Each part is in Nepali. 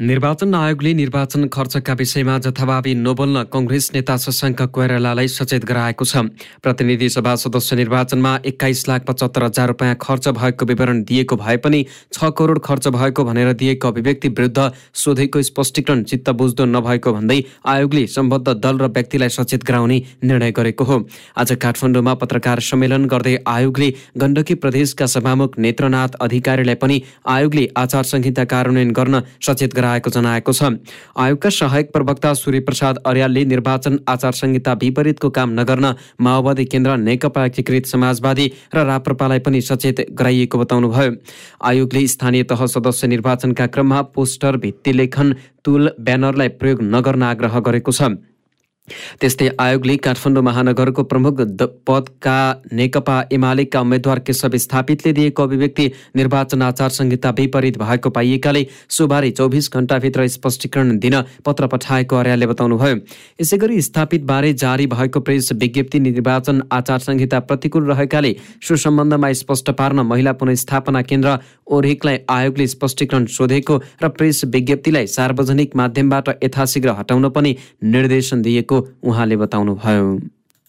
निर्वाचन आयोगले निर्वाचन खर्चका विषयमा जथाभावी नबोल्न कङ्ग्रेस नेता शशाङ्क कोइरालालाई सचेत गराएको छ। प्रतिनिधि सभा सदस्य निर्वाचनमा एक्काइस लाख पचहत्तर हजार रुपियाँ खर्च भएको विवरण दिएको भए पनि छ करोड खर्च भएको भनेर दिएको अभिव्यक्ति विरुद्ध सोधेको स्पष्टीकरण चित्त बुझ्दो नभएको भन्दै आयोगले सम्बद्ध दल र व्यक्तिलाई सचेत गराउने निर्णय गरेको हो। आज काठमाडौँमा पत्रकार सम्मेलन गर्दै आयोगले गण्डकी प्रदेशका सभामुख नेत्रनाथ अधिकारीलाई पनि आयोगले आचार संहिता कार्यान्वयन गर्न सचेत गराएको जनाएको छ। आयोगका सहायक प्रवक्ता सूर्यप्रसाद अर्यालले निर्वाचन आचार संहिता विपरीतको काम नगर्न माओवादी केन्द्र नेकपा एकीकृत समाजवादी र राप्रपालाई पनि सचेत गराइएको बताउनुभयो। आयोगले स्थानीय तह सदस्य निर्वाचनका क्रममा पोस्टर भित्तिलेखन तुल ब्यानरलाई प्रयोग नगर्न आग्रह गरेको छ। त्यस्तै आयोगले काठमाडौँ महानगरको प्रमुख पदका नेकपा एमालेका उम्मेद्वार केशव स्थापितले दिएको अभिव्यक्ति निर्वाचन आचार संहिता विपरीत भएको पाइएकाले सोबारे चौबिस घण्टाभित्र स्पष्टीकरण दिन पत्र पठाएको अर्यालले बताउनुभयो। यसै गरी स्थापित बारे जारी भएको प्रेस विज्ञप्ति निर्वाचन आचार संहिता प्रतिकूल रहेकाले सुसम्बन्धमा स्पष्ट पार्न महिला पुनस्थापना केन्द्र ओरेकलाई आयोगले स्पष्टीकरण सोधेको र प्रेस विज्ञप्तिलाई सार्वजनिक माध्यमबाट यथाशीघ्र हटाउन पनि निर्देशन दिएको उहाँले बताउनुभयो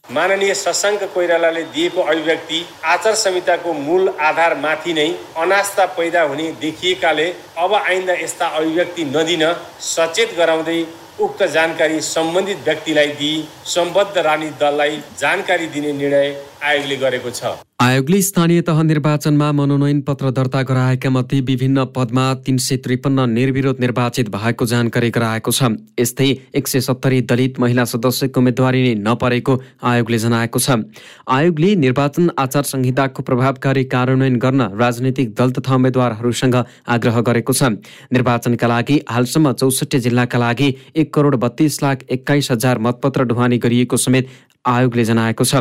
माननीय शशाङ्क कोइरालाले दिएको अभिव्यक्ति आचार संहिताको मूल आधार माथि नै अनास्था पैदा हुने देखिएकाले अब आइन्दा यस्ता अभिव्यक्ति नदिन सचेत गराउँदै उक्त जानकारी सम्बन्धित व्यक्तिलाई दिई सम्बद्ध राजनीतिक दललाई जानकारी दिने निर्णय आयोगले गरेको छ। आयोगले स्थानीय तह निर्वाचनमा मनोनयन पत्र दर्ता गराएका मध्ये विभिन्न पदमा तीन सय त्रिपन्न निर्विरोध निर्वाचित भएको जानकारी गराएको छ। यस्तै एक सय सत्तरी दलित महिला सदस्यको उम्मेद्वारी नै नपरेको आयोगले जनाएको छ। आयोगले निर्वाचन आचार संहिताको प्रभावकारी कार्यान्वयन गर्न राजनैतिक दल तथा उम्मेद्वारहरूसँग आग्रह गरेको छ। निर्वाचनका लागि हालसम्म चौसठी जिल्लाका लागि एक करोड बत्तीस लाख एक्काइस हजार मतपत्र ढुवानी गरिएको समेत आयोगले जनाएको छ।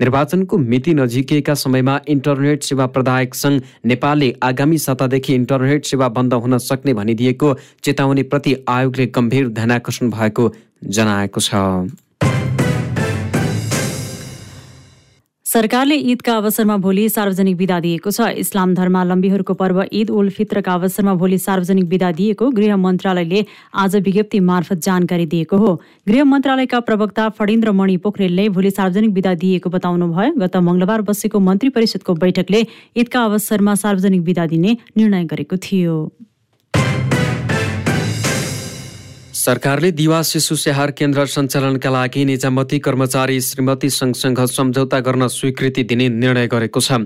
निर्वाचनको मिति नजिकिएका समयमा इन्टरनेट सेवा प्रदायक सङ्घ नेपालले आगामी सातादेखि इन्टरनेट सेवा बन्द हुन सक्ने भनिदिएको चेतावनीप्रति आयोगले गम्भीर ध्यानकर्षण भएको जनाएको छ। सरकारले ईदका अवसरमा भोलि सार्वजनिक विदा दिएको छ। इस्लाम धर्मावलम्बीहरूको पर्व ईद उल फित्रका अवसरमा भोलि सार्वजनिक विदा दिएको गृह मन्त्रालयले आज विज्ञप्ति मार्फत जानकारी दिएको हो। गृह मन्त्रालयका प्रवक्ता फणिन्द्र मणि पोखरेलले भोलि सार्वजनिक विदा दिएको बताउनुभयो गत मङ्गलबार बसेको मन्त्री परिषदको बैठकले ईदका अवसरमा सार्वजनिक विदा दिने निर्णय गरेको थियो। सरकारले दिवा शिशु स्याहार केन्द्र सञ्चालनका लागि निजामती कर्मचारी श्रीमती सङ्घसँग सम्झौता गर्न स्वीकृति दिने निर्णय गरेको छ।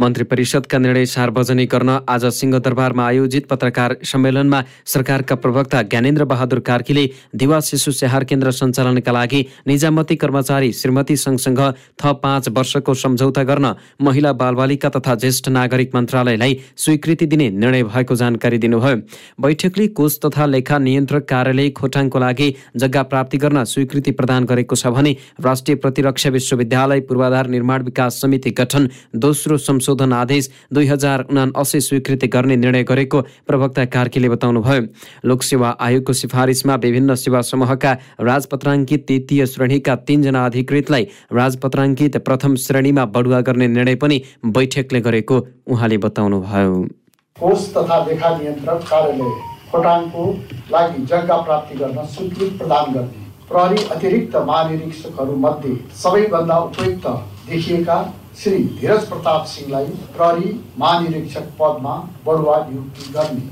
मन्त्री परिषदका निर्णय सार्वजनिक गर्न आज सिंहदरबारमा आयोजित पत्रकार सम्मेलनमा सरकारका प्रवक्ता ज्ञानेन्द्र बहादुर कार्कीले दिवा शिशु स्याहार केन्द्र सञ्चालनका लागि निजामती कर्मचारी श्रीमती सङ्घसँग थप पाँच वर्षको सम्झौता गर्न महिला बालबालिका तथा ज्येष्ठ नागरिक मन्त्रालयलाई स्वीकृति दिने निर्णय भएको जानकारी दिनुभयो। बैठकले कोष तथा लेखा नियन्त्रक कार्यालय खोटाङको लागि जग्गा प्राप्ति गर्न स्वीकृति प्रदान गरेको छ भने राष्ट्रिय प्रतिरक्षा विश्वविद्यालय पूर्वाधार निर्माण विकास समिति गठन दोस्रो संशोधन आदेश दुई हजार उनासी स्वीकृति गर्ने निर्णय गरेको प्रवक्ता कार्कीले बताउनुभयो। लोकसेवा आयोगको सिफारिसमा विभिन्न सेवा समूहका राजपत्राङ्कित तृतीय श्रेणीका तीनजना अधिकृतलाई राजपत्राङ्कित प्रथम श्रेणीमा बढुवा गर्ने निर्णय पनि बैठकले गरेको उहाँले बताउनुभयो। कोष तथा लेखा नियन्त्रक कार्यालय खोटाङको लागि जग्गा प्राप्ति गर्न स्वीकृति प्रदान गर्ने। प्रहरी अतिरिक्त महानिरीक्षकहरूमध्ये सबैभन्दा उपयुक्त देखिएका श्री धीरज प्रताप सिंहलाई प्रहरी महानिरीक्षक पदमा बढुवा नियुक्ति गर्ने।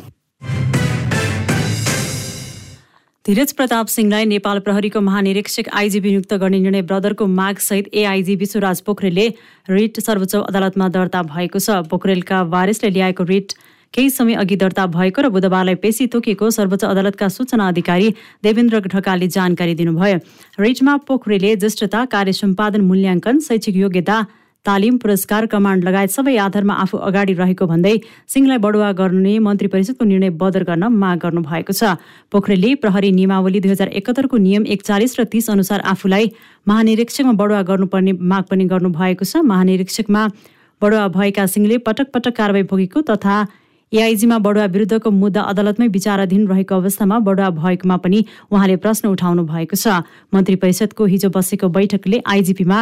धीरज प्रताप सिंहलाई नेपाल प्रहरीको महानिरीक्षक आइजिपी नियुक्त गर्ने निर्णय ब्रदरको मागसहित एआइजी विश्वराज पोखरेलले रिट सर्वोच्च अदालतमा दर्ता भएको छ। पोखरेलका वारिसले ल्याएको रिट केही समय अघि दर्ता भएको र बुधबारलाई पेशी तोकिएको सर्वोच्च अदालतका सूचना अधिकारी देवेन्द्र ढकालले जानकारी दिनुभयो। रिटमा पोखरेले ज्येष्ठता कार्य सम्पादन मूल्याङ्कन शैक्षिक योग्यता तालिम पुरस्कार कमान्ड लगायत सबै आधारमा आफू अगाडि रहेको भन्दै सिंहलाई बढुवा गर्ने मन्त्री परिषदको निर्णय बदर गर्न माग गर्नु भएको छ। पोखरेलले प्रहरी नियमावली दुई हजार एकहत्तरको नियम एकचालिस र तीस अनुसार आफूलाई महानिरीक्षकमा बढुवा गर्नुपर्ने माग पनि गर्नुभएको छ। महानिरीक्षकमा बढुवा भएका सिंहले पटक पटक कारवाही भोगेको तथा एआइजीमा बडुवा विरुद्धको मुद्दा अदालतमै विचाराधीन रहेको अवस्थामा बडुवा भएकोमा पनि उहाँले प्रश्न उठाउनु भएको छ। मन्त्री परिषदको हिजो बसेको बैठकले आइजिपीमा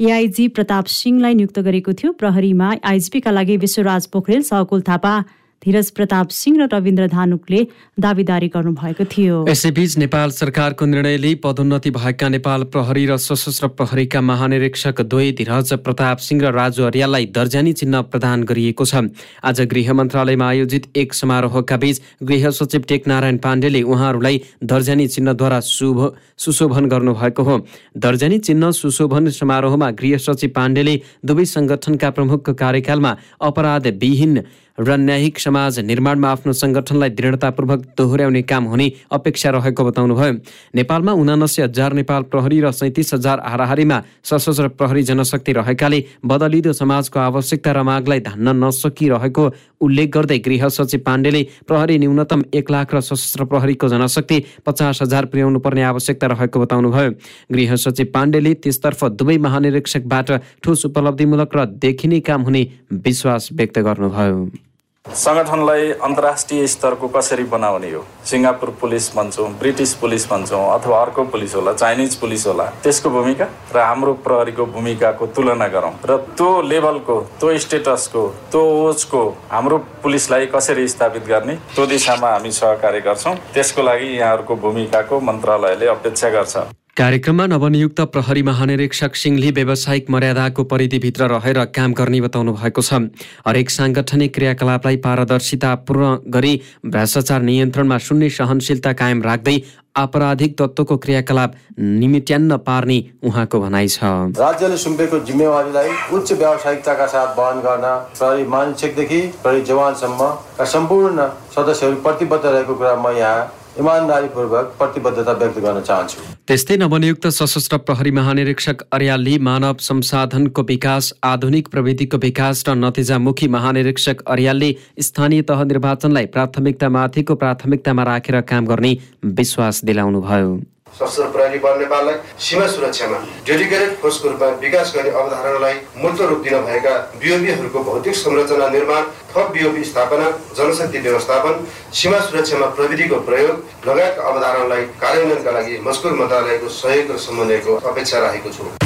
एआइजी प्रताप सिंहलाई नियुक्त गरेको थियो। प्रहरीमा आइजिपीका लागि विश्वराज पोखरेल सहकुल थापा धीरज प्रताप सिंह र रविन्द्र धानुकले दावीदारी गर्नुभएको थियो। यसैबीच नेपाल सरकारको निर्णयले पदोन्नति भएका नेपाल प्रहरी र सशस्त्र प्रहरीका महानिरीक्षक द्वै धीरज प्रताप सिंह र राजु अर्याललाई दर्जानी चिन्ह प्रदान गरिएको छ। आज गृह मन्त्रालयमा आयोजित एक समारोहका बीच गृह सचिव टेकनारायण पाण्डेले उहाँहरूलाई दर्जानी चिन्हद्वारा शुभ सुशोभन गर्नुभएको हो। दर्जानी चिन्ह सुशोभन समारोहमा गृह सचिव पाण्डेले दुवै सङ्गठनका प्रमुखको कार्यकालमा अपराधविहीन र न्यायिक समाज निर्माणमा आफ्नो सङ्गठनलाई दृढतापूर्वक दोहोऱ्याउने काम हुने अपेक्षा रहेको बताउनुभयो। नेपालमा उनासी हजार नेपाल प्रहरी र सैतिस हजार हाराहारीमा सशस्त्र प्रहरी जनशक्ति रहेकाले बदलिँदो समाजको आवश्यकता र मागलाई धान्न नसकिरहेको उल्लेख गर्दै गृह सचिव पाण्डेले प्रहरी न्यूनतम एक लाख र सशस्त्र प्रहरीको जनशक्ति पचास हजार पुर्याउनु पर्ने आवश्यकता रहेको बताउनुभयो। गृह सचिव पाण्डेले त्यसतर्फ दुवै महानिरीक्षकबाट ठोस उपलब्धिमूलक र देखिने काम हुने विश्वास व्यक्त गर्नुभयो। सङ्गठनलाई अन्तर्राष्ट्रिय स्तरको कसरी बनाउने हो? सिङ्गापुर पुलिस भन्छौँ ब्रिटिस पुलिस भन्छौँ अथवा अर्को पुलिस होला चाइनिज पुलिस होला त्यसको भूमिका? र हाम्रो प्रहरीको भूमिकाको तुलना गरौँ। र त्यो लेभलको त्यो स्टेटसको त्यो ओजको हाम्रो पुलिसलाई कसरी स्थापित गर्ने त्यो दिशामा हामी सहकार्य गर्छौँ। त्यसको लागि यहाँहरूको भूमिकाको मन्त्रालयले अपेक्षा गर्छ। कार्यक्रममा नवनियुक्त प्रहरी महानिरीक्षक सिंहले व्यावसायिक मर्यादाको परिधिभित्र रहेर काम गर्ने बताउनु भएको छ। हरेक साङ्गठनिक क्रियाकलापलाई पारदर्शितापूर्ण गरी भ्रष्टाचार नियन्त्रणमा शून्य सहनशीलता कायम राख्दै आपराधिक तत्त्वको क्रियाकलाप निमिट्यान्न पार्ने उहाँको भनाइ छ। राज्यले सुम्पेको जिम्मेवारीलाई उच्च व्यावसायिकताका साथ वहन गर्न प्रहरी मानिसकदेखि प्रहरी जवानसम्मका सम्पूर्ण सदस्यहरू प्रतिबद्ध रहेको कुरा म यहाँ प्रतिबद्धता व्यक्त गर्न चाहन्छु। त्यस्तै नवनियुक्त सशस्त्र प्रहरी महानिरीक्षक अर्याली मानव संसाधनको विकास आधुनिक प्रविधिको विकास र नतिजामुखी महानिरीक्षक अर्यालले स्थानीय तह निर्वाचनलाई प्राथमिकतामाथिको प्राथमिकतामा राखेर काम गर्ने विश्वास दिलाउनुभयो। सशस्त्र प्रहरी बल नेपाललाई सीमा सुरक्षामा डेडिकेटेड फोर्सको रूपमा विकास गर्ने अवधारणालाई मूर्त रूप दिन भएका बिओपीहरूको भौतिक संरचना निर्माण थप बिओपी स्थापना जनशक्ति व्यवस्थापन सीमा सुरक्षामा प्रविधिको प्रयोग लगायतका अवधारणालाई कार्यान्वयनका लागि मस्कुर मन्त्रालयको सहयोग र समन्वयको अपेक्षा राखेको छु।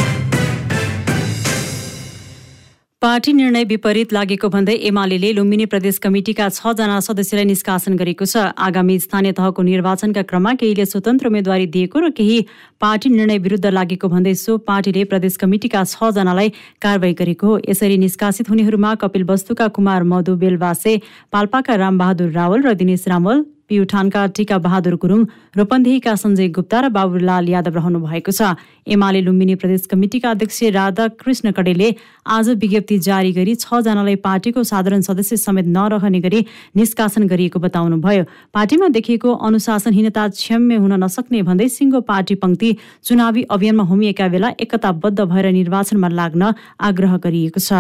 पार्टी निर्णय विपरीत लागेको भन्दै एमाले लुम्बिनी प्रदेश कमिटिका छजना सदस्यलाई निष्कासन गरेको छ। आगामी स्थानीय तहको निर्वाचनका क्रममा केहीले स्वतन्त्र उम्मेद्वारी दिएको र केही पार्टी निर्णय विरुद्ध लागेको भन्दै सो पार्टीले प्रदेश कमिटिका छजनालाई कारवाही गरेको हो। यसरी निष्कासित हुनेहरूमा कपिल वस्तुका कुमार मधु बेलवासे पाल्पाका रामबहादुर रावल र दिनेश रावल प्युठानका टिका बहादुर गुरुङ रूपन्देहीका सञ्जय गुप्ता र बाबुलाल यादव रहनु भएको छ। एमाले लुम्बिनी प्रदेश कमिटिका अध्यक्ष राधा कृष्ण कडेले आज विज्ञप्ति जारी गरी छजनालाई पार्टीको साधारण सदस्य समेत नरहने गरी निष्कासन गरिएको बताउनुभयो। पार्टीमा देखिएको अनुशासनहीनता क्षम्य हुन नसक्ने भन्दै सिङ्गो पार्टी पंक्ति चुनावी अभियानमा होमिएका बेला एकताबद्ध भएर निर्वाचनमा लाग्न आग्रह गरिएको छ।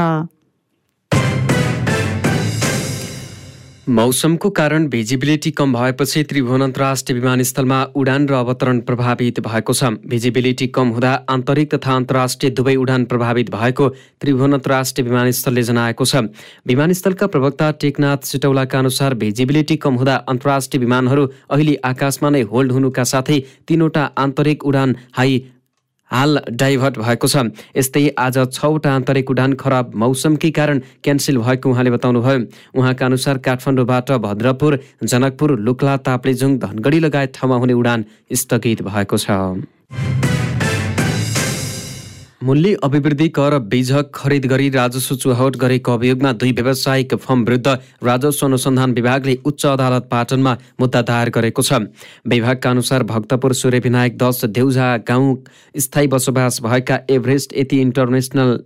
मौसमको कारण भिजिबिलिटी कम भएपछि त्रिभुवन अन्तर्राष्ट्रिय विमानस्थलमा उडान र अवतरण प्रभावित भएको छ। भिजिबिलिटी कम हुँदा आन्तरिक तथा अन्तर्राष्ट्रिय दुवै उडान प्रभावित भएको त्रिभुवन अन्तर्राष्ट्रिय विमानस्थलले जनाएको छ। विमानस्थलका प्रवक्ता टेकनाथ सिटौलाका अनुसार भिजिबिलिटी कम हुँदा अन्तर्राष्ट्रिय विमानहरू अहिले आकाशमा नै होल्ड हुनुका साथै तीनवटा आन्तरिक उडान हाई हाल डाइभर्ट भएको छ। यस्तै आज छवटा आन्तरिक उडान खराब मौसमकै कारण क्यान्सल भएको उहाँले बताउनुभयो। उहाँका अनुसार काठमाडौँबाट भद्रपुर जनकपुर लुक्ला ताप्लेजुङ धनगढी लगायत ठाउँमा हुने उडान स्थगित भएको छ। मूल्य अभिवृद्धि कर बीजक खरिद गरी राजस्व चुहावट गरेको अभियोगमा दुई व्यावसायिक फर्म विरुद्ध राजस्व अनुसन्धान विभागले उच्च अदालत पाटनमा मुद्दा दायर गरेको छ। विभागका अनुसार भक्तपुर सूर्यविनायक दश देउझा गाउँ स्थायी बसोबास भएका एभरेस्ट यति इन्टरनेसनल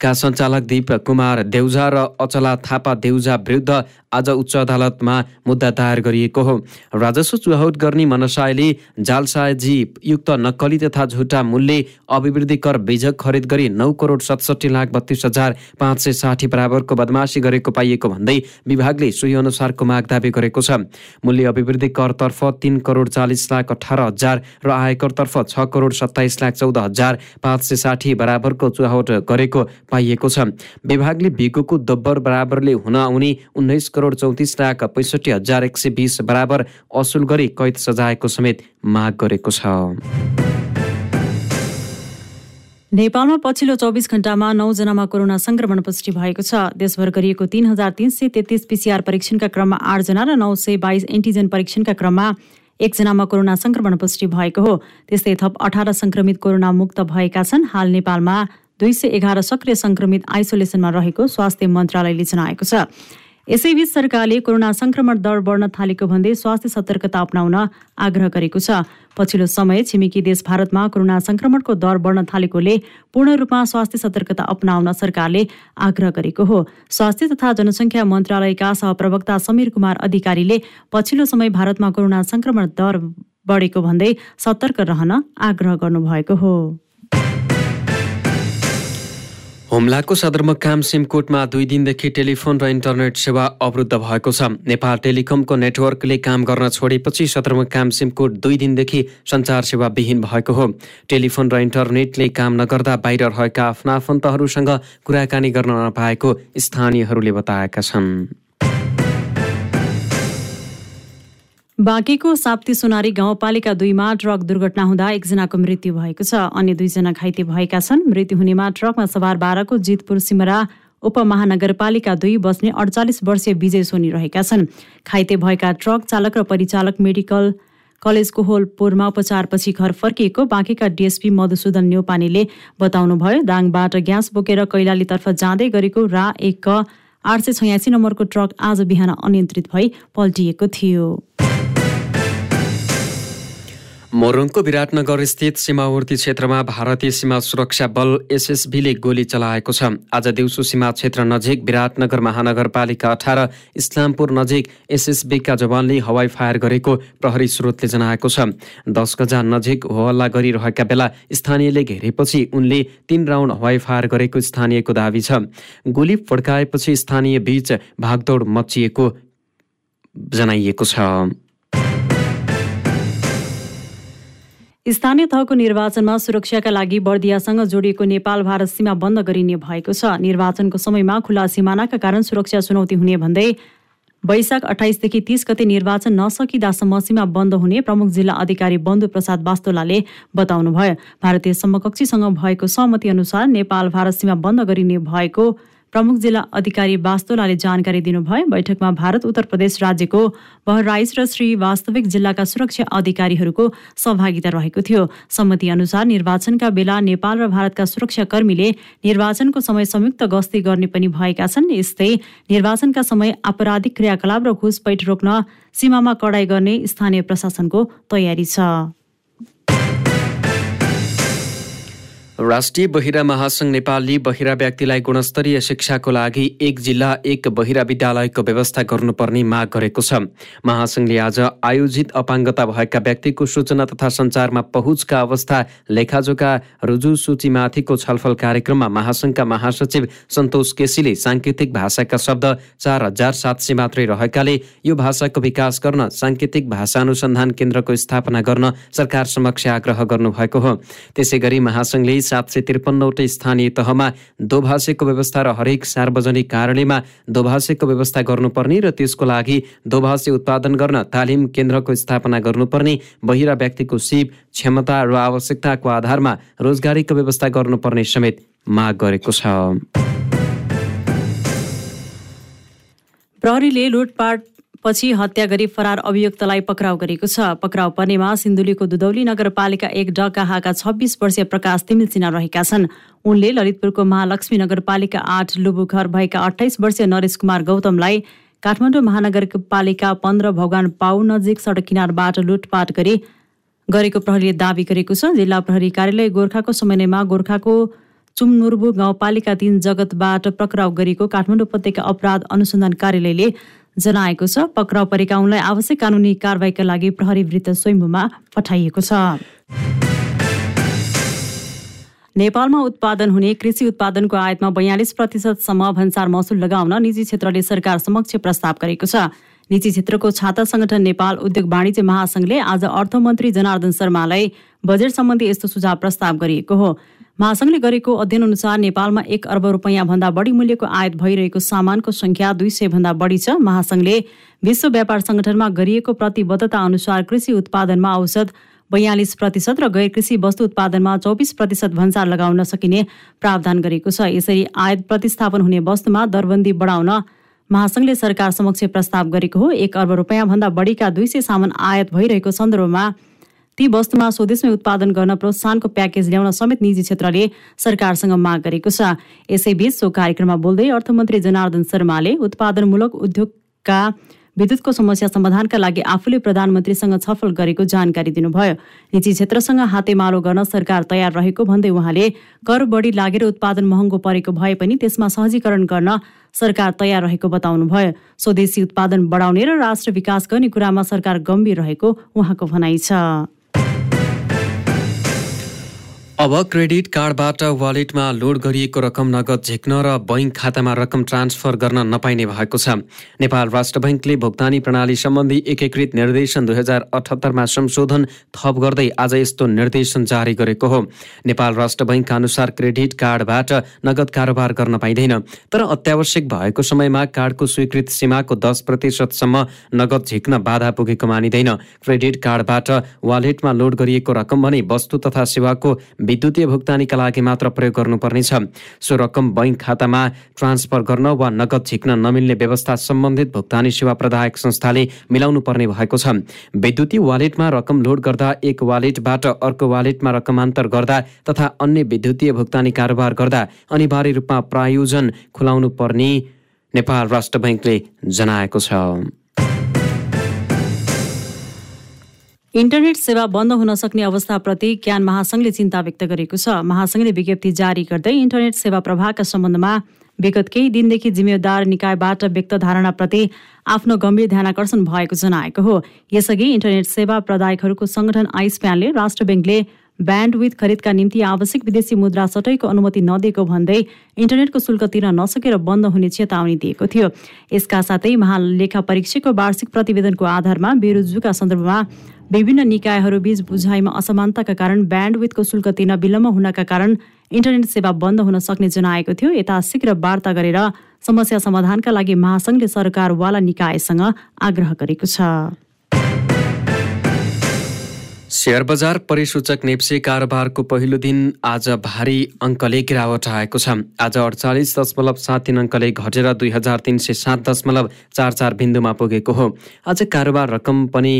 का सञ्चालक दीप कुमार देउजा र अचला थापा देउजा विरुद्ध आज उच्च अदालतमा मुद्दा दायर गरिएको हो। राजस्व चुहावट गर्ने मनसायले जालसाजी युक्त नक्कली तथा झुटा मूल्य अभिवृद्धि कर बिजक खरिद गरी नौ करोड सतसठी लाख बत्तीस हजार पाँच सय साठी बराबरको बदमासी गरेको पाइएको भन्दै विभागले सोही अनुसारको माग दावी गरेको छ। मूल्य अभिवृद्धि करतर्फ तिन करोड चालिस लाख अठार हजार र आयकरतर्फ छ करोड सत्ताइस लाख चौध हजार पाँच सय साठी बराबरको चुहावट गरेको पाइएको छ। विभागले बिगोको दोब्बर बराबरले हुन आउने उन्नाइस करोड चौतिस लाख पैँसठी हजार एक सय बिस बराबर असुल गरी कैद सजायको समेत माग गरेको छ। नेपालमा पछिल्लो चौबिस घण्टामा नौजनामा कोरोना संक्रमण पुष्टि भएको छ। देशभर गरिएको तीन हजार तीन सय तेत्तिस पिसिआर परीक्षणका क्रममा आठजना र नौ सय बाइस एन्टिजेन परीक्षणका क्रममा एकजनामा कोरोना संक्रमण पुष्टि भएको हो। त्यस्तै थप अठार संक्रमित कोरोना मुक्त भएका छन्। हाल नेपालमा दुई सय एघार सक्रिय संक्रमित आइसोलेसनमा रहेको स्वास्थ्य मन्त्रालयले जनाएको छ। यसैबीच सरकारले कोरोना संक्रमण दर बढ्न थालेको भन्दै स्वास्थ्य सतर्कता अप्नाउन आग्रह गरेको छ। पछिल्लो समय छिमेकी देश भारतमा कोरोना संक्रमणको दर बढ्न थालेकोले पूर्ण रूपमा स्वास्थ्य सतर्कता अप्नाउन सरकारले आग्रह गरेको हो। स्वास्थ्य तथा जनसङ्ख्या मन्त्रालयका सहप्रवक्ता समीर कुमार अधिकारीले पछिल्लो समय भारतमा कोरोना संक्रमण दर बढेको भन्दै सतर्क रहन आग्रह गर्नुभएको हो। हुम्लाको सदरमुकाम सिमकोटमा दुई दिनदेखि टेलिफोन र इन्टरनेट सेवा अवरुद्ध भएको छ। नेपाल टेलिकमको नेटवर्कले काम गर्न छोडेपछि सदरमुकाम सिमकोट दुई दिनदेखि सञ्चार सेवा विहीन भएको हो। टेलिफोन र इन्टरनेटले काम नगर्दा बाहिर रहेका आफ्ना आफन्तहरूसँग कुराकानी गर्न नपाएको स्थानीयहरूले बताएका छन्। बाँकीको साप्ती सोनारी गाउँपालिका दुईमा ट्रक दुर्घटना हुँदा एकजनाको मृत्यु भएको छ। अन्य दुईजना घाइते भएका छन्। मृत्यु हुनेमा ट्रकमा सवार बाह्रको जितपुर सिमरा उपमहानगरपालिका दुई बस्ने अडचालिस वर्षीय विजय सोनी रहेका छन्। घाइते भएका ट्रक चालक र परिचालक मेडिकल कलेजको होलपुरमा उपचारपछि घर फर्किएको बाँकीका डिएसपी मधुसूदन न्यौपानेले बताउनुभयो दाङबाट ग्यास बोकेर कैलालीतर्फ जाँदै गरेको रा एक आठ सय छयासी नम्बरको ट्रक आज बिहान अनियन्त्रित भई पल्टिएको थियो। मोरङको विराटनगर स्थित सीमावर्ती क्षेत्रमा भारतीय सीमा सुरक्षा बल एसएसबीले गोली चलाएको छ। आज दिउँसो सीमा क्षेत्र नजिक विराटनगर महानगरपालिका अठार इस्लामपुर नजिक एसएसबीका जवानले हवाई फायर गरेको प्रहरी स्रोतले जनाएको छ। दस गजा नजिक होहल्ला गरिरहेका बेला स्थानीयले घेरेपछि उनले तीन राउन्ड हवाई फायर गरेको स्थानीयको दावी छ। गोली फड्काएपछि स्थानीय बीच भागदौड मचिएको जनाइएको छ। स्थानीय तहको निर्वाचनमा सुरक्षाका लागि बर्दियासँग जोडिएको नेपाल भारत सीमा बन्द गरिने भएको छ। निर्वाचनको समयमा खुला सिमानाका कारण सुरक्षा चुनौती हुने भन्दै वैशाख अठाइसदेखि तीस गते निर्वाचन नसकिँदासम्म सीमा बन्द हुने प्रमुख जिल्ला अधिकारी बन्धु प्रसाद बास्तोलाले बताउनुभयो। भारतीय समकक्षीसँग भएको सहमति अनुसार नेपाल भारत सीमा बन्द गरिने भएको प्रमुख जिल्ला अधिकारी वास्तोलाले जानकारी दिनुभयो बैठकमा भारत उत्तर प्रदेश राज्यको बहराइच र श्री वास्तविक जिल्लाका सुरक्षा अधिकारीहरूको सहभागिता रहेको थियो। सम्मति अनुसार निर्वाचनका बेला नेपाल र भारतका सुरक्षाकर्मीले निर्वाचनको समय संयुक्त गस्ती गर्ने पनि भएका छन्। यस्तै निर्वाचनका समय आपराधिक क्रियाकलाप र घुसपैठ रोक्न सीमामा कडाई गर्ने स्थानीय प्रशासनको तयारी छ। राष्ट्रिय बहिरा महासङ्घ नेपालले बहिरा व्यक्तिलाई गुणस्तरीय शिक्षाको लागि एक जिल्ला एक बहिरा विद्यालयको व्यवस्था गर्नुपर्ने माग गरेको छ। महासङ्घले आज आयोजित अपाङ्गता भएका व्यक्तिको सूचना तथा सञ्चारमा पहुँचका अवस्था लेखाजोखा रुजु सूचीमाथिको छलफल कार्यक्रममा महासङ्घका महासचिव सन्तोष केसीले साङ्केतिक भाषाका शब्द चार हजार सात सय मात्रै रहेकाले यो भाषाको विकास गर्न साङ्केतिक भाषा अनुसन्धान केन्द्रको स्थापना गर्न सरकार समक्ष आग्रह गर्नुभएको हो। त्यसै गरी महासङ्घले सात सय त्रिपन्नवटै स्थानीय तहमा दोभाषेको व्यवस्था र हरेक सार्वजनिक कार्यालयमा दोभाषेको व्यवस्था गर्नुपर्ने र त्यसको लागि दोभाषे उत्पादन गर्न तालिम केन्द्रको स्थापना गर्नुपर्ने बहिरा व्यक्तिको सिप क्षमता र आवश्यकताको आधारमा रोजगारीको व्यवस्था गर्नुपर्ने समेत माग गरेको छ। प्रहरीले लुटपाट पछि हत्या गरी फरार अभियुक्तलाई पक्राउ गरेको छ। पक्राउ पर्नेमा सिन्धुलीको दुदौली नगरपालिका एक डकाहाका छब्बिस वर्षीय प्रकाश तिमिल रहेका छन्। उनले ललितपुरको महालक्ष्मी नगरपालिका आठ लुबुघर भएका अठाइस वर्षीय नरेश कुमार गौतमलाई काठमाडौँ महानगरपालिका पन्ध्र भगवान पाउ नजिक सडक किनारबाट लुटपाट गरी गरेको प्रहरीले दावी गरेको छ। जिल्ला प्रहरी कार्यालय गोर्खाको समन्वयमा गोर्खाको चुमनुर्बु गाउँपालिका तीन जगतबाट पक्राउ गरेको काठमाडौँ उपत्यका अपराध अनुसन्धान कार्यालयले जनाएको छ। पक्राउ परेका उनलाई आवश्यक कानुनी कारवाहीका लागि प्रहरी वृत्त स्वयम्भूमा पठाइएको छ। नेपालमा उत्पादन हुने कृषि उत्पादनको आयातमा बयालिस प्रतिशतसम्म भन्सार महसुल लगाउन निजी क्षेत्रले सरकार समक्ष प्रस्ताव गरेको छ। निजी क्षेत्रको छाता संगठन नेपाल उद्योग वाणिज्य महासंघले आज अर्थमन्त्री जनार्दन शर्मालाई बजेट सम्बन्धी यस्तो सुझाव प्रस्ताव गरिएको हो। महासङ्घले गरेको अध्ययन अनुसार नेपालमा एक अर्ब रुपियाँ भन्दा बढी मूल्यको आयात भइरहेको सामानको संख्या दुई सय भन्दा बढी छ। महासङ्घले विश्व व्यापार संगठनमा गरिएको प्रतिबद्धता अनुसार कृषि उत्पादनमा औसत बयालिस प्रतिशत र गैर कृषि वस्तु उत्पादनमा चौबिस प्रतिशत भन्सार लगाउन सकिने प्रावधान गरेको छ। यसरी आयात प्रतिस्थापन हुने वस्तुमा दरबन्दी बढाउन महासङ्घले सरकार समक्ष प्रस्ताव गरेको हो। एक अर्ब रुपियाँभन्दा बढीका दुई सय सामान आयात भइरहेको सन्दर्भमा ती वस्तुमा स्वदेशमै उत्पादन गर्न प्रोत्साहनको प्याकेज ल्याउन समेत निजी क्षेत्रले सरकारसँग माग गरेको छ। यसैबीच सो कार्यक्रममा बोल्दै अर्थमन्त्री जनार्दन शर्माले उत्पादनमूलक उद्योगका विद्युतको समस्या समाधानका लागि आफूले प्रधानमन्त्रीसँग छलफल गरेको जानकारी दिनुभयो। निजी क्षेत्रसँग हातेमालो गर्न सरकार तयार रहेको भन्दै उहाँले कर बढी लागेर उत्पादन महँगो परेको भए पनि त्यसमा सहजीकरण गर्न सरकार तयार रहेको बताउनुभयो। स्वदेशी उत्पादन बढाउने र राष्ट्र विकास गर्ने कुरामा सरकार गम्भीर रहेको उहाँको भनाइ छ। अब क्रेडिट कार्डबाट वालेटमा लोड गरिएको रकम नगद झिक्न र बैङ्क खातामा रकम ट्रान्सफर गर्न नपाइने भएको छ। नेपाल राष्ट्र बैङ्कले भुक्तानी प्रणाली सम्बन्धी एकीकृत निर्देशन दुई हजार अठहत्तरमा संशोधन थप गर्दै आज यस्तो निर्देशन जारी गरेको हो। नेपाल राष्ट्र बैङ्कका अनुसार क्रेडिट कार्डबाट नगद कारोबार गर्न पाइँदैन। तर अत्यावश्यक भएको समयमा कार्डको स्वीकृत सीमाको दस प्रतिशतसम्म नगद झिक्न बाधा पुगेको मानिँदैन। क्रेडिट कार्डबाट वालेटमा लोड गरिएको रकम भने वस्तु तथा सेवाको विद्युतीय भुक्तानीका लागि मात्र प्रयोग गर्नुपर्नेछ। सो रकम बैङ्क खातामा ट्रान्सफर गर्न वा नगद झिक्न नमिल्ने व्यवस्था सम्बन्धित भुक्तानी सेवा प्रदायक संस्थाले मिलाउनु पर्ने भएको छ। विद्युतीय वालेटमा रकम लोड गर्दा एक वालेटबाट अर्को वालेटमा रकमान्तर गर्दा तथा अन्य विद्युतीय भुक्तानी कारोबार गर्दा अनिवार्य रूपमा प्रायोजन खुलाउनु पर्ने नेपाल राष्ट्र बैङ्कले जनाएको छ। इन्टरनेट सेवा बन्द हुन सक्ने अवस्थाप्रति ज्ञान महासङ्घले चिन्ता व्यक्त गरेको छ। महासङ्घले विज्ञप्ति जारी गर्दै इन्टरनेट सेवा प्रभावका सम्बन्धमा विगत केही दिनदेखि जिम्मेदार निकायबाट व्यक्त धारणाप्रति आफ्नो गम्भीर ध्यानकर्षण भएको जनाएको हो। यसअघि इन्टरनेट सेवा प्रदायकहरूको संगठन आइसप्यानले राष्ट्र ब्याङ्कले ब्यान्ड खरिदका निम्ति आवश्यक विदेशी मुद्रा सटैको अनुमति नदिएको भन्दै इन्टरनेटको शुल्क तिर्न नसकेर बन्द हुने चेतावनी दिएको थियो। यसका साथै महालेखा परीक्षकको वार्षिक प्रतिवेदनको आधारमा बेरोजुका सन्दर्भमा विभिन्न निकायहरूबीच बुझाइमा असमानताका कारण ब्यान्डविथको शुल्क तिर्न विलम्ब हुनका कारण इन्टरनेट सेवा बन्द हुन सक्ने जनाएको थियो। यता शीघ्र वार्ता गरेर समस्या समाधानका लागि महासङ्घले सरकारवाला निकायसँग आग्रह गरेको छ। सेयर बजार परिसूचक नेप्से कारोबारको पहिलो दिन आज भारी अङ्कले गिरावट आएको छ। आज अडचालिस दशमलव सात तिन अङ्कले घटेर दुई हजार तिन सय सात दशमलव चार चार बिन्दुमा पुगेको हो। आज कारोबार रकम पनि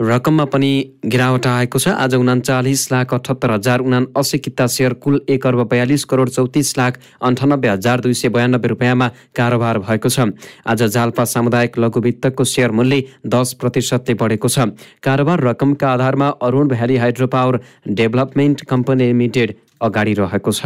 रकममा पनि गिरावट आएको छ। आज उनाचालिस लाख अठहत्तर हजार उना असी किता सेयर कुल एक अर्ब बयालिस करोड चौतिस लाख अन्ठानब्बे हजार दुई सय बयानब्बे रुपियाँमा कारोबार भएको छ। आज जाल्पा सामुदायिक लघु वित्तको सेयर मूल्य दस प्रतिशतले बढेको छ। कारोबार रकमका आधारमा Arun valley hydro power development company limited अगाडि रहेको छ।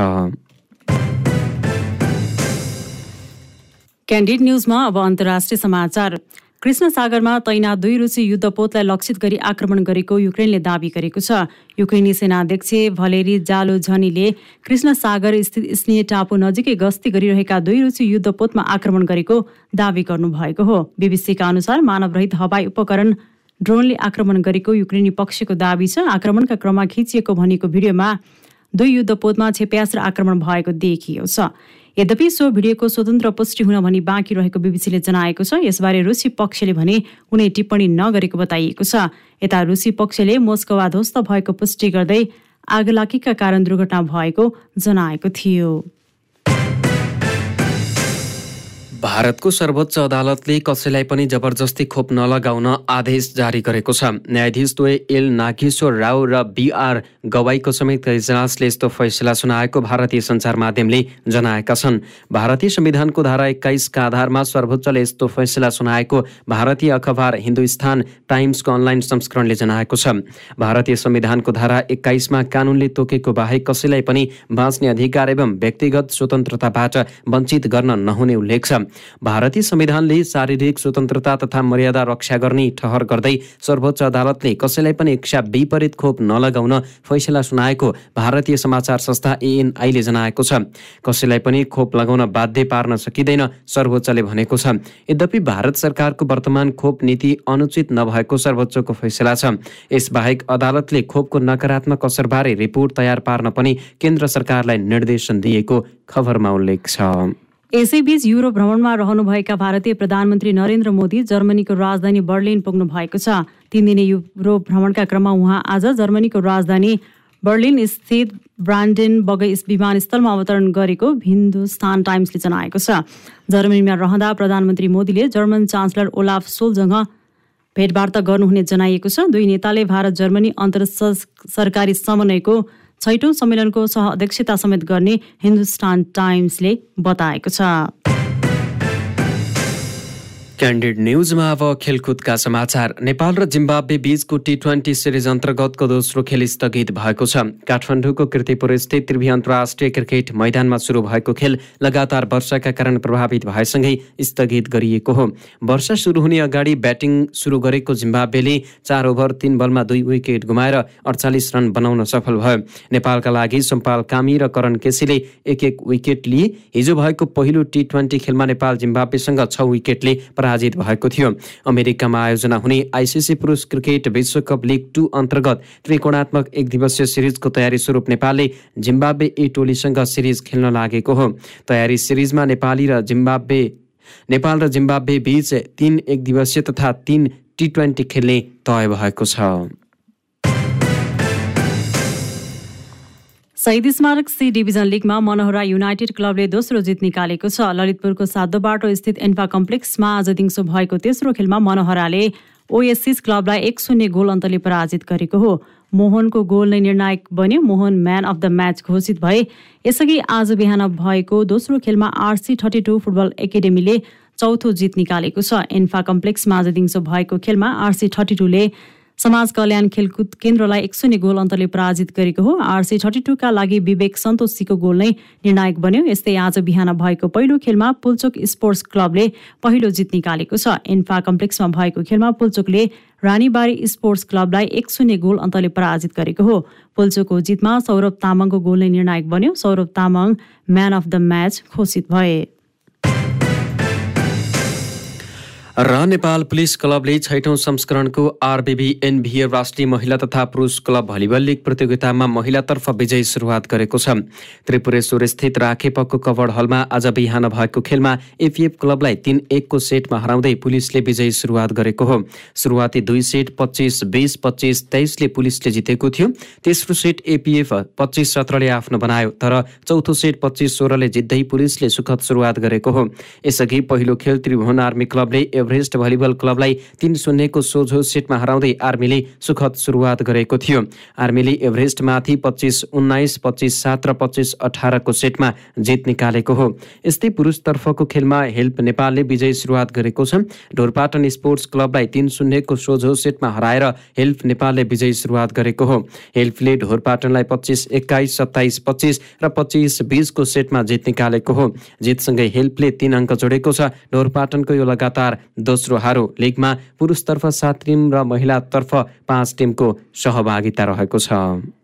क्यान्डिड न्युजमा अब अन्तर्राष्ट्रिय समाचार। कृष्ण सागरमा तैनात दुई रुसी युद्धपोतलाई लक्षित गरी आक्रमण गरेको युक्रेनले दावी गरेको छ। युक्रेनी सेनाध्यक्ष भलेरी जालो झनीले कृष्ण सागर स्थित स्नेह टापु नजिकै गस्ती गरिरहेका दुई रुसी युद्धपोतमा आक्रमण गरेको दावी गर्नुभएको हो। बिबिसीका अनुसार मानवरहित हवाई उपकरण ड्रोनले आक्रमण गरेको युक्रेनी पक्षको दावी छ। आक्रमणका क्रममा खिचिएको भनेको भिडियोमा दुई युद्धपोतमा छेप्यास र आक्रमण भएको देखियो छ। यद्यपि सो भिडियोको स्वतन्त्र पुष्टि हुन भनी बाँकी रहेको बिबिसीले जनाएको छ यसबारे रुसी पक्षले भने कुनै टिप्पणी नगरेको बताइएको छ। यता रुसी पक्षले मोस्कवा ध्वस्त भएको पुष्टि गर्दै आगलागीका कारण दुर्घटना भएको जनाएको थियो। भारतको सर्वोच्च अदालतले कसैलाई पनि जबरजस्ती खोप नलगाउन आदेश जारी गरेको छ। न्यायाधीश द्वय एल नागेश्वर राव र बिआर गवाईको समेत इजलासले यस्तो फैसला सुनाएको भारतीय सञ्चार माध्यमले जनाएका छन्। भारतीय संविधानको धारा एक्काइसका आधारमा सर्वोच्चले यस्तो फैसला सुनाएको भारतीय अखबार हिन्दुस्तान टाइम्सको अनलाइन संस्करणले जनाएको छ। भारतीय संविधानको धारा एक्काइसमा कानुनले तोकेको बाहेक कसैलाई पनि बाँच्ने अधिकार एवं व्यक्तिगत स्वतन्त्रताबाट वञ्चित गर्न नहुने उल्लेख छ। भारतीय संविधानले शारीरिक स्वतन्त्रता तथा मर्यादा रक्षा गर्ने ठहर गर्दै सर्वोच्च अदालतले कसैलाई पनि इच्छा विपरीत खोप नलगाउन फैसला सुनाएको भारतीय समाचार संस्था एएनआईले जनाएको छ। कसैलाई पनि खोप लगाउन बाध्य पार्न सकिँदैन सर्वोच्चले भनेको छ। यद्यपि भारत सरकारको वर्तमान खोप नीति अनुचित नभएको सर्वोच्चको फैसला छ। यसबाहेक अदालतले खोपको नकारात्मक असरबारे रिपोर्ट तयार पार्न पनि केन्द्र सरकारलाई निर्देशन दिएको खबरमा उल्लेख छ। यसैबीच युरोप भ्रमणमा रहनुभएका भारतीय प्रधानमन्त्री नरेन्द्र मोदी जर्मनीको राजधानी बर्लिन पुग्नु भएको छ। तीन दिने युरोप भ्रमणका क्रममा उहाँ आज जर्मनीको राजधानी बर्लिन स्थित ब्रान्डेन बगै विमानस्थलमा अवतरण गरेको हिन्दुस्तान टाइम्सले जनाएको छ। जर्मनीमा रहँदा प्रधानमन्त्री मोदीले जर्मन चान्सलर ओलाफ सोलसँग भेटवार्ता गर्नुहुने जनाइएको छ। दुई नेताले भारत जर्मनी अन्तर सरकारी समन्वयको छैटौँ सम्मेलनको सह अध्यक्षता समेत गर्ने हिन्दुस्तान टाइम्सले बताएको छ। क्यान्डिड न्युजमा अब खेलकुदका समाचार। नेपाल र जिम्बाब्वे बीचको टी ट्वेन्टी सिरिज अन्तर्गतको दोस्रो खेल स्थगित भएको छ। काठमाडौँको किर्तिपुर स्थित त्रिवी अन्तर्राष्ट्रिय क्रिकेट मैदानमा सुरु भएको खेल लगातार वर्षाका कारण प्रभावित भएसँगै स्थगित गरिएको हो। वर्षा सुरु हुने अगाडि ब्याटिङ सुरु गरेको जिम्बाब्वेले चार ओभर तीन बलमा दुई विकेट गुमाएर अडचालिस रन बनाउन सफल भयो। नेपालका लागि सम्पाल कामी र करण केसीले एक एक विकेट लिए। हिजो भएको पहिलो टी ट्वेन्टी खेलमा नेपाल जिम्बाब्वेसँग छ विकेटले पराजित भएको थियो। अमेरिकामा आयोजना हुने आइसिसी पुरुष क्रिकेट विश्वकप लिग टू अन्तर्गत त्रिकोणात्मक एक दिवसीय सिरिजको तयारी स्वरूप नेपालले जिम्बाब्वे ए टोलीसँग सिरिज खेल्न लागेको हो। तयारी सिरिजमा नेपाली र जिम्बाब्वे नेपाल र जिम्बाब्वे बीच तीन एक दिवसीय तथा तीन टी ट्वेन्टी खेल्ने तय भएको छ। शहीद स्मारक सी डिभिजन लिगमा मनोहरा युनाइटेड क्लबले दोस्रो जित निकालेको छ। ललितपुरको सातो बाटो स्थित एन्फा कम्प्लेक्समा आज दिउँसो भएको तेस्रो खेलमा मनोहराले ओएससिस क्लबलाई एक शून्य गोल अन्तले पराजित गरेको हो। मोहनको गोल नै निर्णायक बन्यो। Mohan man of the match घोषित भए। यसअघि आज बिहान भएको दोस्रो खेलमा आरसी थर्टी टू फुटबल एकाडेमीले चौथो जित निकालेको छ। एन्फा कम्प्लेक्समा आज दिउँसो भएको खेलमा आरसी थर्टी टूले समाज कल्याण खेलकुद केन्द्रलाई एक शून्य गोल अन्तले पराजित गरेको हो। आरसी थर्टी टूका लागि विवेक सन्तोषीको गोल नै निर्णायक बन्यो। यस्तै आज बिहान भएको पहिलो खेलमा पुलचोक स्पोर्ट्स क्लबले पहिलो जित निकालेको छ। इन्फा कम्प्लेक्समा भएको खेलमा पुलचोकले रानीबारी स्पोर्ट्स क्लबलाई एक शून्य गोल अन्तले पराजित गरेको हो। पुल्चोकको जितमा सौरभ तामाङको गोल नै निर्णायक बन्यो। Saurabh Tamang man of the match घोषित भए। र नेपाल पुलिस क्लबले छैठौँ संस्करणको आरबिबी एनभिए राष्ट्रिय महिला तथा पुरुष क्लब भलिबल लिग प्रतियोगितामा महिलातर्फ विजय सुरुवात गरेको छ। त्रिपुरेश्वर स्थित राखेपको कवर्ड हलमा आज बिहान भएको खेलमा एपिएफ क्लबलाई तीन एकको सेटमा हराउँदै पुलिसले विजय सुरुवात गरेको हो। सुरुवाती दुई सेट पच्चिस बिस पच्चिस तेइसले पुलिसले जितेको थियो। तेस्रो सेट एपिएफ पच्चिस सत्रले आफ्नो बनायो तर चौथो सेट पच्चिस सोह्रले जित्दै पुलिसले सुखद सुरुवात गरेको हो। यसअघि पहिलो खेल त्रिभुवन आर्मी क्लबले एभरेस्ट भलिबल क्लबलाई तीन शून्यको सोझो सेटमा हराउँदै आर्मीले सुखद सुरुवात गरेको थियो। आर्मीले एभरेस्टमाथि पच्चिस उन्नाइस पच्चिस सात र पच्चिस अठारको सेटमा जित निकालेको हो। यस्तै पुरुषतर्फको खेलमा हेल्प नेपालले विजय सुरुवात गरेको छ। ढोरपाटन स्पोर्ट्स क्लबलाई तीन शून्यको सोझो सेटमा हराएर हेल्प नेपालले विजय सुरुवात गरेको हो। हेल्पले ढोरपाटनलाई पच्चिस एक्काइस सत्ताइस पच्चिस र पच्चिस बिसको सेटमा जित निकालेको हो। जितसँगै हेल्पले तीन अङ्क जोडेको छ। ढोरपाटनको यो लगातार दोस्रो हारो लिगमा पुरुषतर्फ सात टिम र महिलातर्फ पाँच टिमको सहभागिता रहेको छ।